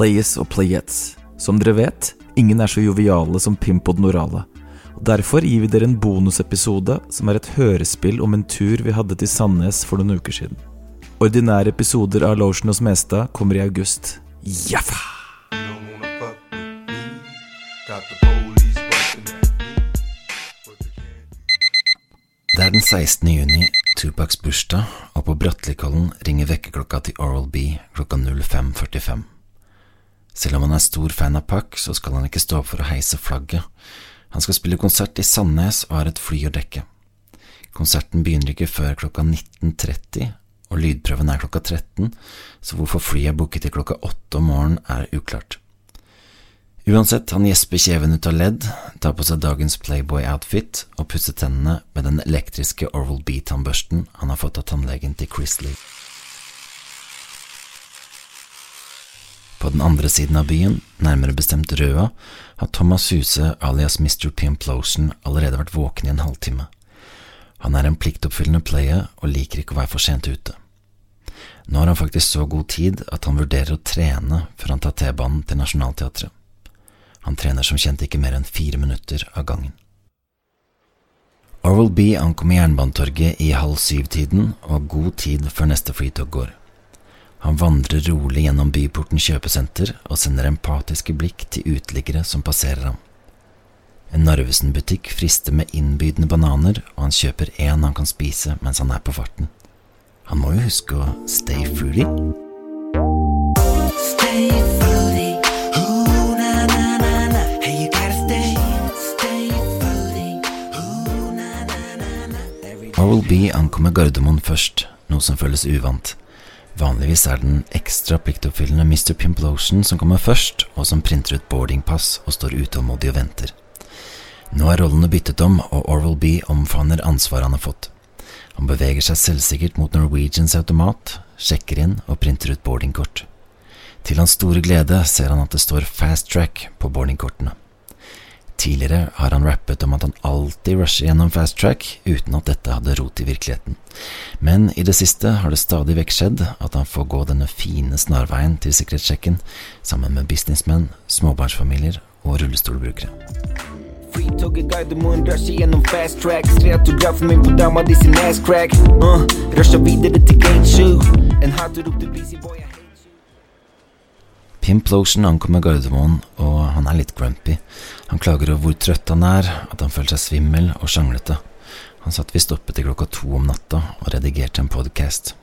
players og playettes. Som dere vet, ingen er så joviale som Pimpod Norale. Og Derfor gir vi dere en bonusepisode som er et hørespill om en tur vi hadde til Sandnes for noen uker siden. Ordinære episoder av Lotion hos Mestad kommer i august. Jaffa! Det er den 16. juni, Tupacs bursdag, og på Brattelikollen ringer vekkerklokka til Oral B klokka 05.45. Selv om han er stor fan av Puck, så skal han ikke stå opp for å heise flagget. Han skal spille konsert i Sandnes og har et fly å dekke. Konserten begynner ikke før klokka 19.30, og lydprøven er klokka 13, så hvorfor flyet er booket til klokka 8 om morgenen er uklart. Uansett, han gjesper kjeven ut av ledd, tar på seg dagens Playboy-outfit og pusser tennene med den elektriske Oral B-tannbørsten han har fått av tannlegen til Chris Lee. På den andre siden av byen, nærmere bestemt Røa, har Thomas Huse alias Mr. Pimplotion allerede vært våken i en halvtime. Han er en pliktoppfyllende player og liker ikke å være for sent ute. Nå har han faktisk så god tid at han vurderer å trene før han tar T-banen til Nationaltheatret. Han trener som kjent ikke mer enn fire minutter av gangen. Oral B ankommer Jernbanetorget i halv syv-tiden og har god tid før neste flytog går. Han vandrer rolig gjennom Byporten kjøpesenter og sender empatiske blikk til uteliggere som passerer ham. En Narvesen-butikk frister med innbydende bananer, og han kjøper én han kan spise mens han er på farten. Han må jo huske å stay fruity. Stay fruity. Ooh, na na na na. Hey, you gotta stay, stay fruity. Ooh, na na na na. Oral B ankommer Gardermoen først, noe som føles uvant. Vanligvis er den ekstra pliktoppfyllende Mr. Pimplotion som kommer først, og som printer ut boardingpass og står utålmodig og venter. Nå er rollene byttet om, og Oral B omfavner ansvaret han har fått. Han beveger seg selvsikkert mot Norwegians automat, sjekker inn og printer ut boardingkort. Til hans store glede ser han at det står Fast Track på boardingkortene. Tidligere har han rappet om at han alltid rusher gjennom fast track uten at dette hadde rot i virkeligheten. Men i det siste har det stadig vekk skjedd at han får gå denne fine snarveien til sikkerhetssjekken sammen med businessmenn, småbarnsfamilier og rullestolbrukere. Flytoget Gardermoen rusher gjennom fast track Ser autografen min på dama di sin ass crack uh, Rusher videre til gate 7 En hater til busy boy Pimplotion ankommer Gardermoen, og han er litt grumpy. Han klager over hvor trøtt han er, at han føler seg svimmel og sjanglete. Han satt visst oppe til klokka to om natta og redigerte en podcast.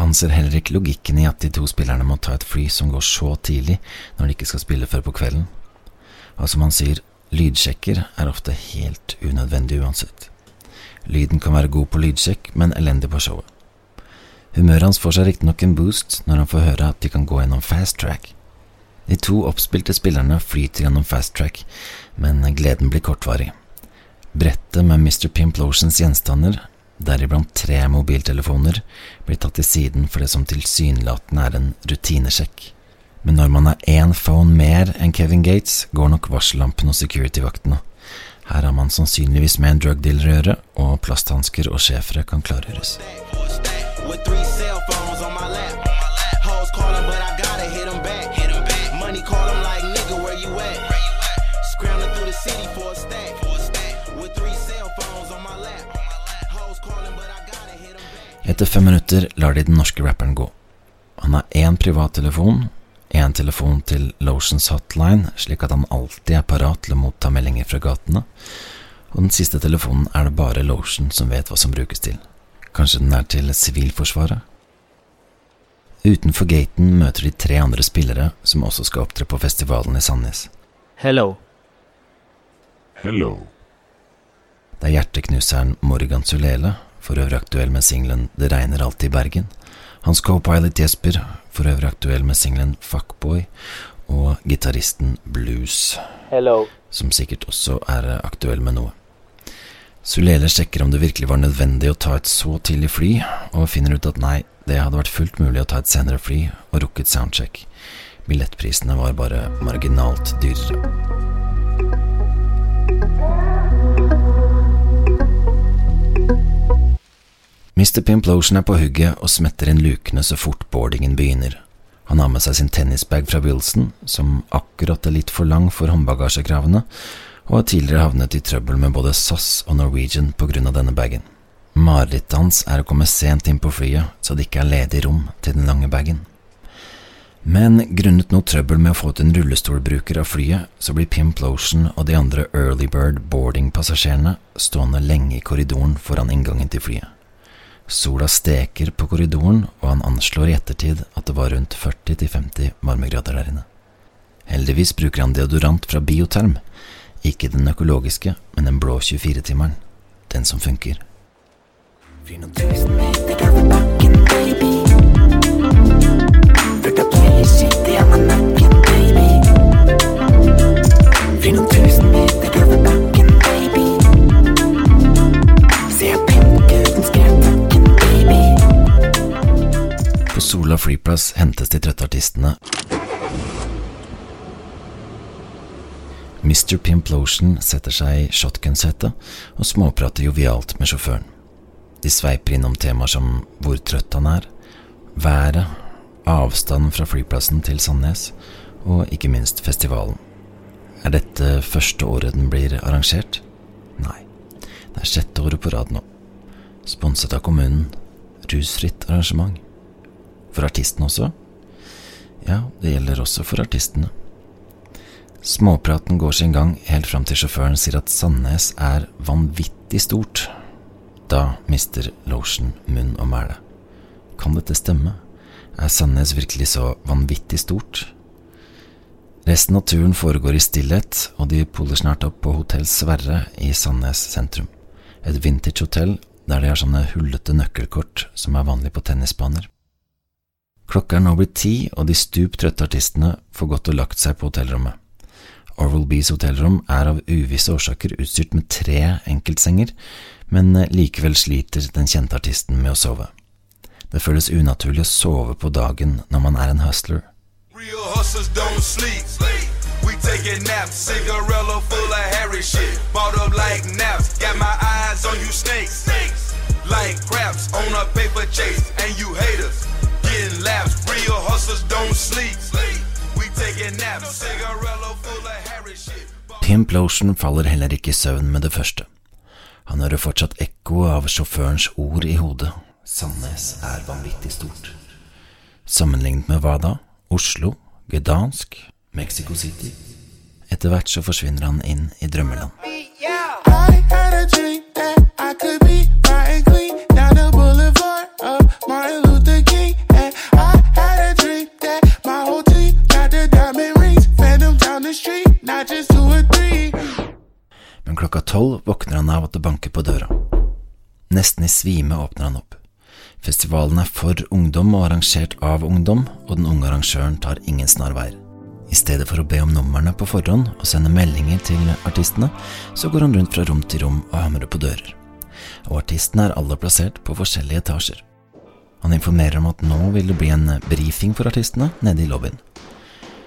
Han ser heller ikke logikken i at de to spillerne må ta et fly som går så tidlig når de ikke skal spille før på kvelden. Og som han sier, lydsjekker er ofte helt unødvendig uansett. Lyden kan være god på lydsjekk, men elendig på showet. Humøret hans får seg riktignok en boost når han får høre at de kan gå gjennom fast track. De to oppspilte spillerne flyter gjennom fast track, men gleden blir kortvarig. Brettet med Mr. Pimplotions gjenstander, deriblant tre mobiltelefoner, blir tatt til siden for det som tilsynelatende er en rutinesjekk. Men når man har én phone mer enn Kevin Gates, går nok varsellampene og security-vaktene. Her har man sannsynligvis med en drug dealer å gjøre, og plasthansker og schæfere kan klargjøres. with three cell phones Etter fem minutter lar de den norske rapperen gå. Han har én privattelefon, én telefon til Lotions hotline, slik at han alltid er parat til å motta meldinger fra gatene, og den siste telefonen er det bare Lotion som vet hva som brukes til. Kanskje den er til Sivilforsvaret? Utenfor gaten møter de tre andre spillere som også skal opptre på festivalen i Sandnes. Hello. Hello. Det er hjerteknuseren Morgan Sulele, for øvrig aktuell med singelen Det regner alltid i Bergen. Hans co-pilot Jesper, for øvrig aktuell med singelen Fuckboy. Og gitaristen Blues, Hello. som sikkert også er aktuell med noe. Sulele sjekker om det virkelig var nødvendig å ta et så tidlig fly, og finner ut at nei, det hadde vært fullt mulig å ta et senere fly og rukket soundcheck. Billettprisene var bare marginalt dyrere. Mr. Pimplotion er på hugget og smetter inn lukene så fort boardingen begynner. Han har med seg sin tennisbag fra Wilson, som akkurat er litt for lang for håndbagasjekravene, og har tidligere havnet i trøbbel med både SAS og Norwegian på grunn av denne bagen. Marerittet hans er å komme sent inn på flyet, så det ikke er ledig rom til den lange bagen. Men grunnet noe trøbbel med å få ut en rullestolbruker av flyet, så blir Pimplotion og de andre Early Bird boarding-passasjerene stående lenge i korridoren foran inngangen til flyet. Sola steker på korridoren, og han anslår i ettertid at det var rundt 40-50 varmegrader der inne. Heldigvis bruker han deodorant fra Bioterm, ikke den økologiske, men den blå 24-timeren. Den som funker. Flyr noen tusen meter over bakken, Flyplass hentes de trøtte artistene. Mr. Pimplotion setter seg i shotgun-setet og småprater jovialt med sjåføren. De sveiper innom temaer som hvor trøtt han er, været, avstanden fra flyplassen til Sandnes, og ikke minst festivalen. Er dette første året den blir arrangert? Nei, det er sjette året på rad nå. Sponset av kommunen. Rusfritt arrangement. For artisten også? Ja, det gjelder også for artistene. Småpraten går sin gang helt fram til sjåføren sier at Sandnes er vanvittig stort. Da mister Lotion munn og mæle. Kan dette stemme? Er Sandnes virkelig så vanvittig stort? Resten av turen foregår i stillhet, og de poler snart opp på Hotell Sverre i Sandnes sentrum. Et vintage-hotell der de har sånne hullete nøkkelkort som er vanlig på tennisbaner. Klokka er nå blitt ti, og de stup trøtte artistene får gått og lagt seg på hotellrommet. Orwell Bees hotellrom er av uvisse årsaker utstyrt med tre enkeltsenger, men likevel sliter den kjente artisten med å sove. Det føles unaturlig å sove på dagen når man er en hustler. Real hustlers don't sleep. We taking naps, cigarella full of hairy shit. Bought up like naps, got my eyes on you snakes. Like craps on a paper chase, and you haters getting laps. Real hustlers don't sleep. We taking naps, Cigarello full of Harry shit. Tim Plotion faller heller ikke i søvn med det første. Han hører fortsatt ekko av sjåførens ord i hodet. Sandnes er vanvittig stort. Sammenlignet med hva da? Oslo? Gdansk? Mexico City? Etter hvert så forsvinner han inn i drømmeland. I had a dream that I could be riding Men klokka tolv våkner han av at det banker på døra. Nesten i svime åpner han opp. Festivalen er for ungdom og arrangert av ungdom, og den unge arrangøren tar ingen snarveier. I stedet for å be om numrene på forhånd og sende meldinger til artistene, så går han rundt fra rom til rom og hamrer på dører. Og artistene er alle plassert på forskjellige etasjer. Han informerer om at nå vil det bli en brifing for artistene nede i lobbyen.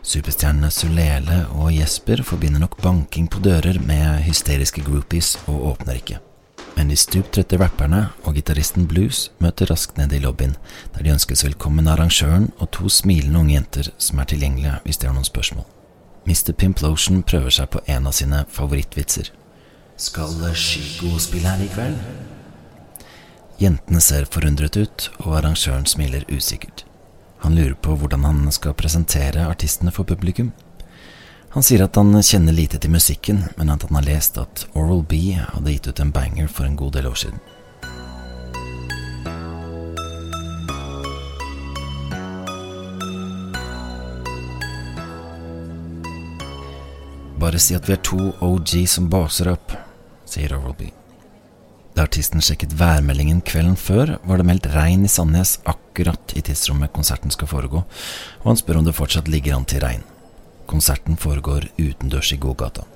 Superstjernene Sulele og Jesper forbinder nok banking på dører med hysteriske groupies og åpner ikke. Men de stuptrette rapperne og gitaristen Blues møter raskt nede i lobbyen, der de ønskes velkommen av arrangøren og to smilende unge jenter som er tilgjengelige hvis de har noen spørsmål. Mr. Pimplotion prøver seg på en av sine favorittvitser. Skal Chico spille her i kveld? Jentene ser forundret ut, og arrangøren smiler usikkert. Han lurer på hvordan han skal presentere artistene for publikum. Han sier at han kjenner lite til musikken, men at han har lest at Oral B hadde gitt ut en banger for en god del år siden. Bare si at vi er to OG som baser opp, sier Oral B. Da artisten sjekket værmeldingen kvelden før, var det meldt regn i Sandnes akkurat i tidsrommet konserten skal foregå, og han spør om det fortsatt ligger an til regn. Konserten foregår utendørs i gågata.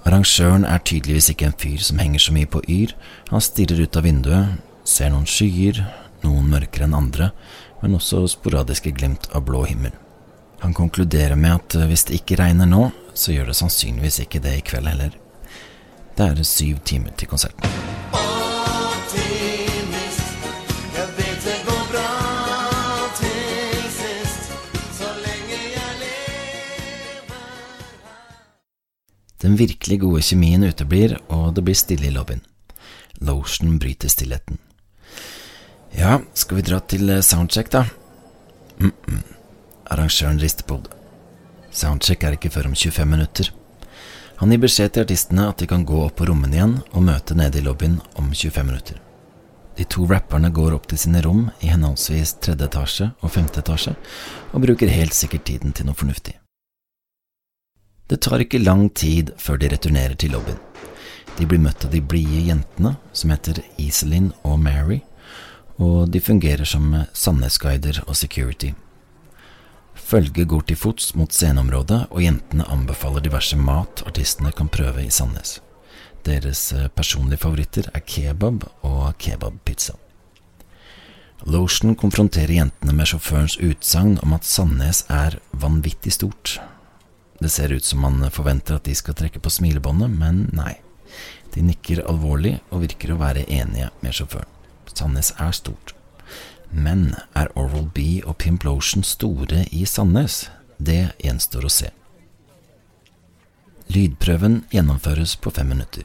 Arrangøren er tydeligvis ikke en fyr som henger så mye på yr. Han stirrer ut av vinduet, ser noen skyer, noen mørkere enn andre, men også sporadiske glimt av blå himmel. Han konkluderer med at hvis det ikke regner nå, så gjør det sannsynligvis ikke det i kveld heller. Det er syv timer til konserten. Den virkelig gode kjemien uteblir, og det blir stille i lobbyen. Lotion bryter stillheten. Ja, skal vi dra til eh, soundcheck, da? mm, -mm. Arrangøren rister på hodet. Soundcheck er ikke før om 25 minutter. Han gir beskjed til artistene at de kan gå opp på rommene igjen og møte nede i lobbyen om 25 minutter. De to rapperne går opp til sine rom i henholdsvis tredje etasje og femte etasje, og bruker helt sikkert tiden til noe fornuftig. Det tar ikke lang tid før de returnerer til lobbyen. De blir møtt av de blide jentene, som heter Iselin og Mary, og de fungerer som Sandnes-guider og security. Følget går til fots mot sceneområdet, og jentene anbefaler diverse mat artistene kan prøve i Sandnes. Deres eh, personlige favoritter er kebab og kebabpizza. Lotion konfronterer jentene med sjåførens utsagn om at Sandnes er vanvittig stort. Det ser ut som man forventer at de skal trekke på smilebåndet, men nei. De nikker alvorlig og virker å være enige med sjåføren. Sandnes er stort. Men er Oral B og Pimp Lotion store i Sandnes? Det gjenstår å se. Lydprøven gjennomføres på fem minutter.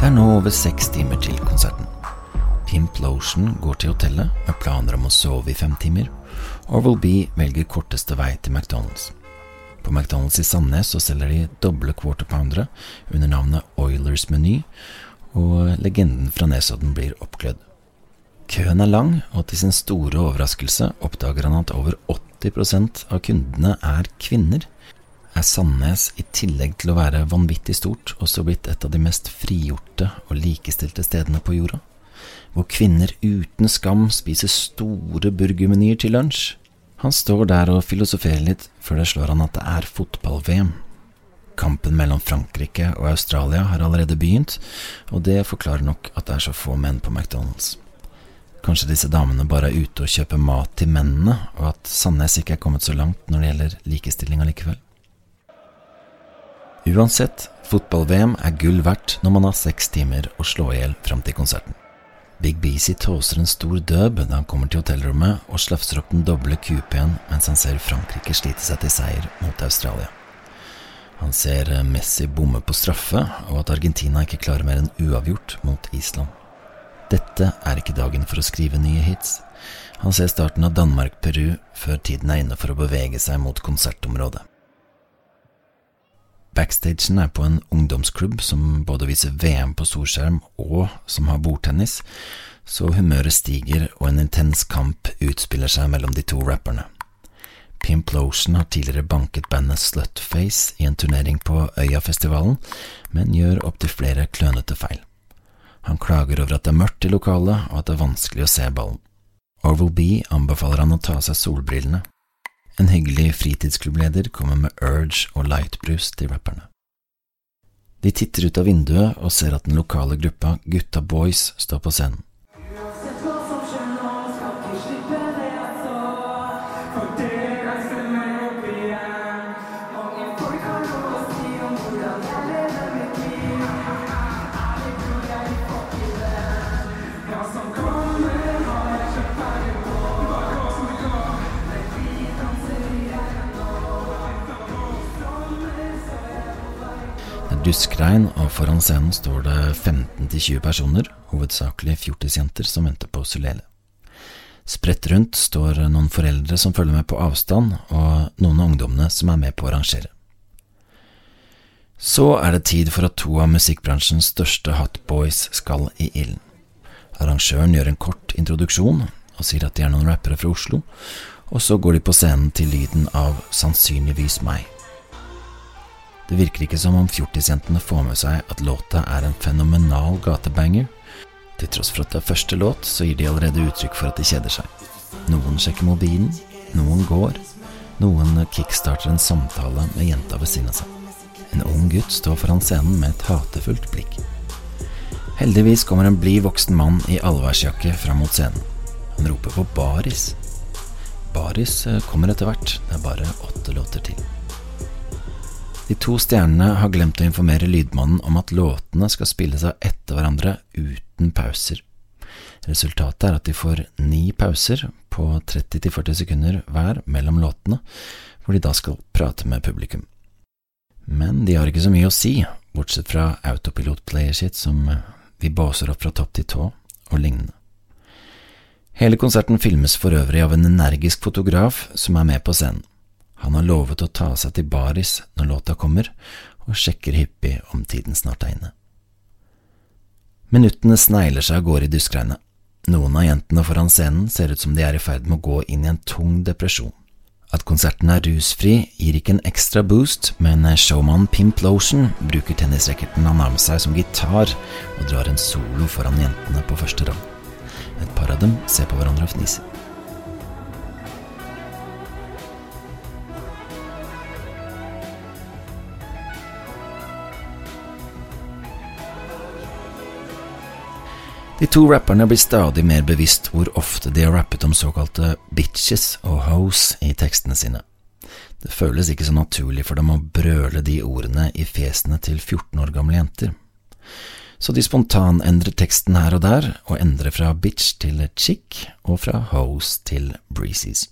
Det er nå over seks timer til konserten. Pimp Lotion går til hotellet med planer om å sove i fem timer. Oral-B velger korteste vei til McDonald's. På McDonald's i Sandnes så selger de doble quarter poundere under navnet Oilers Meny, og legenden fra Nesodden blir oppklødd. Køen er lang, og til sin store overraskelse oppdager han at over 80% av kundene er kvinner. Er Sandnes, i tillegg til å være vanvittig stort, også blitt et av de mest frigjorte og likestilte stedene på jorda? Hvor kvinner uten skam spiser store burgermenyer til lunsj? Han står der og filosoferer litt før det slår han at det er fotball-VM. Kampen mellom Frankrike og Australia har allerede begynt, og det forklarer nok at det er så få menn på McDonald's. Kanskje disse damene bare er ute og kjøper mat til mennene, og at Sandnes ikke er kommet så langt når det gjelder likestilling allikevel. Uansett, fotball-VM er gull verdt når man har seks timer å slå i hjel fram til konserten. Big Beasy tåser en stor døb da han kommer til hotellrommet og slafser opp den doble kupeen mens han ser Frankrike slite seg til seier mot Australia. Han ser Messi bomme på straffe, og at Argentina ikke klarer mer enn uavgjort mot Island. Dette er ikke dagen for å skrive nye hits. Han ser starten av Danmark-Peru før tiden er inne for å bevege seg mot konsertområdet. Backstagen er på en ungdomsklubb som både viser VM på storskjerm og som har bordtennis, så humøret stiger og en intens kamp utspiller seg mellom de to rapperne. Pimplotion har tidligere banket bandet Slutface i en turnering på Øyafestivalen, men gjør opptil flere klønete feil. Han klager over at det er mørkt i lokalet og at det er vanskelig å se ballen. Orwell B anbefaler han å ta av seg solbrillene. En hyggelig fritidsklubbleder kommer med Urge og lightbrus til rapperne. De titter ut av vinduet og ser at den lokale gruppa Gutta Boys står på scenen. Er og foran scenen står det 15-20 personer, hovedsakelig fjortisjenter som venter på Sulele. Spredt rundt står noen foreldre som følger med på avstand, og noen av ungdommene som er med på å arrangere. Så er det tid for at to av musikkbransjens største hotboys skal i ilden. Arrangøren gjør en kort introduksjon og sier at de er noen rappere fra Oslo, og så går de på scenen til lyden av Sannsynligvis meg. Det virker ikke som om fjortisjentene får med seg at låta er en fenomenal gatebanger. Til tross for at det er første låt, så gir de allerede uttrykk for at de kjeder seg. Noen sjekker mobilen, noen går, noen kickstarter en samtale med jenta ved siden av seg. En ung gutt står foran scenen med et hatefullt blikk. Heldigvis kommer en blid voksen mann i allværsjakke fram mot scenen. Han roper på baris. Baris eh, kommer etter hvert, det er bare åtte låter til. De to stjernene har glemt å informere lydmannen om at låtene skal spilles av etter hverandre uten pauser. Resultatet er at de får ni pauser på 30-40 sekunder hver mellom låtene, hvor de da skal prate med publikum. Men de har ikke så mye å si, bortsett fra autopilot-playershit som vi baser opp fra topp til tå, og lignende. Hele konserten filmes for øvrig av en energisk fotograf som er med på scenen. Han har lovet å ta seg til baris når låta kommer, og sjekker hyppig om tiden snart er inne. Minuttene snegler seg av gårde i duskregnet. Noen av jentene foran scenen ser ut som de er i ferd med å gå inn i en tung depresjon. At konserten er rusfri, gir ikke en ekstra boost, men showman Pimp Lotion bruker tennisracketen han har med seg som gitar, og drar en solo foran jentene på første rad. Et par av dem ser på hverandre og fniser. De to rapperne blir stadig mer bevisst hvor ofte de har rappet om såkalte bitches og hoes i tekstene sine. Det føles ikke så naturlig for dem å brøle de ordene i fjesene til 14 år gamle jenter. Så de spontanendrer teksten her og der, og endrer fra bitch til chick, og fra hoes til breezes.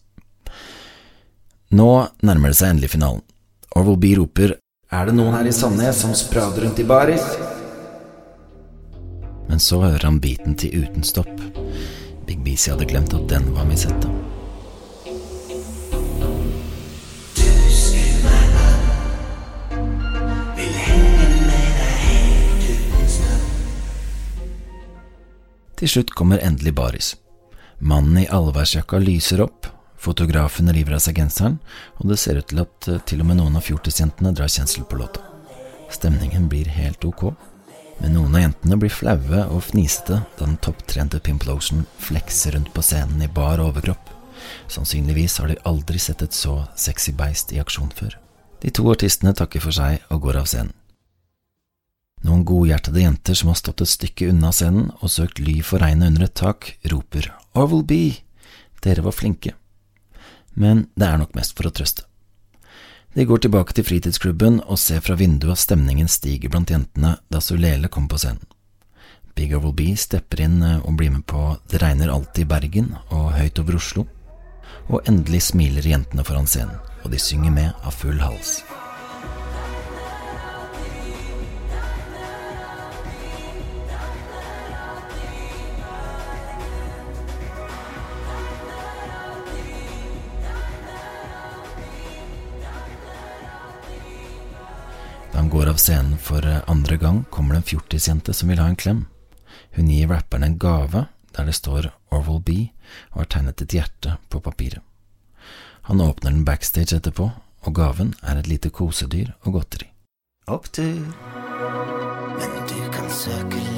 Nå nærmer det seg endelig finalen. Orwell B roper Er det noen her i Sandnes som sprader rundt i baris? Men så hører han beaten til uten stopp. Big Beasy hadde glemt at den var i. Til slutt kommer endelig baris. Mannen i allværsjakka lyser opp, fotografen river av seg genseren, og det ser ut til at eh, til og med noen av fjortisjentene drar kjensel på låta. Stemningen blir helt ok, men noen av jentene blir flaue og fnisete da den topptrente Pimplotion flekser rundt på scenen i bar overkropp. Sannsynligvis har de aldri sett et så sexy beist i aksjon før. De to artistene takker for seg og går av scenen. Noen godhjertede jenter som har stått et stykke unna scenen og søkt ly for regnet under et tak, roper Orwell B, dere var flinke. Men det er nok mest for å trøste. De går tilbake til fritidsklubben og ser fra vinduet at stemningen stiger blant jentene da Sulele kommer på scenen. Big Will B stepper inn eh, og blir med på Det regner alltid i Bergen og Høyt over Oslo. Og endelig smiler jentene foran scenen, og de synger med av full hals. Av scenen for eh, andre gang, kommer det en fjortisjente som vil ha en klem. Hun gir rapperen en gave der det står Orwell B og har tegnet et hjerte på papiret. Han åpner den backstage etterpå, og gaven er et lite kosedyr og godteri. Opptur, men du kan søke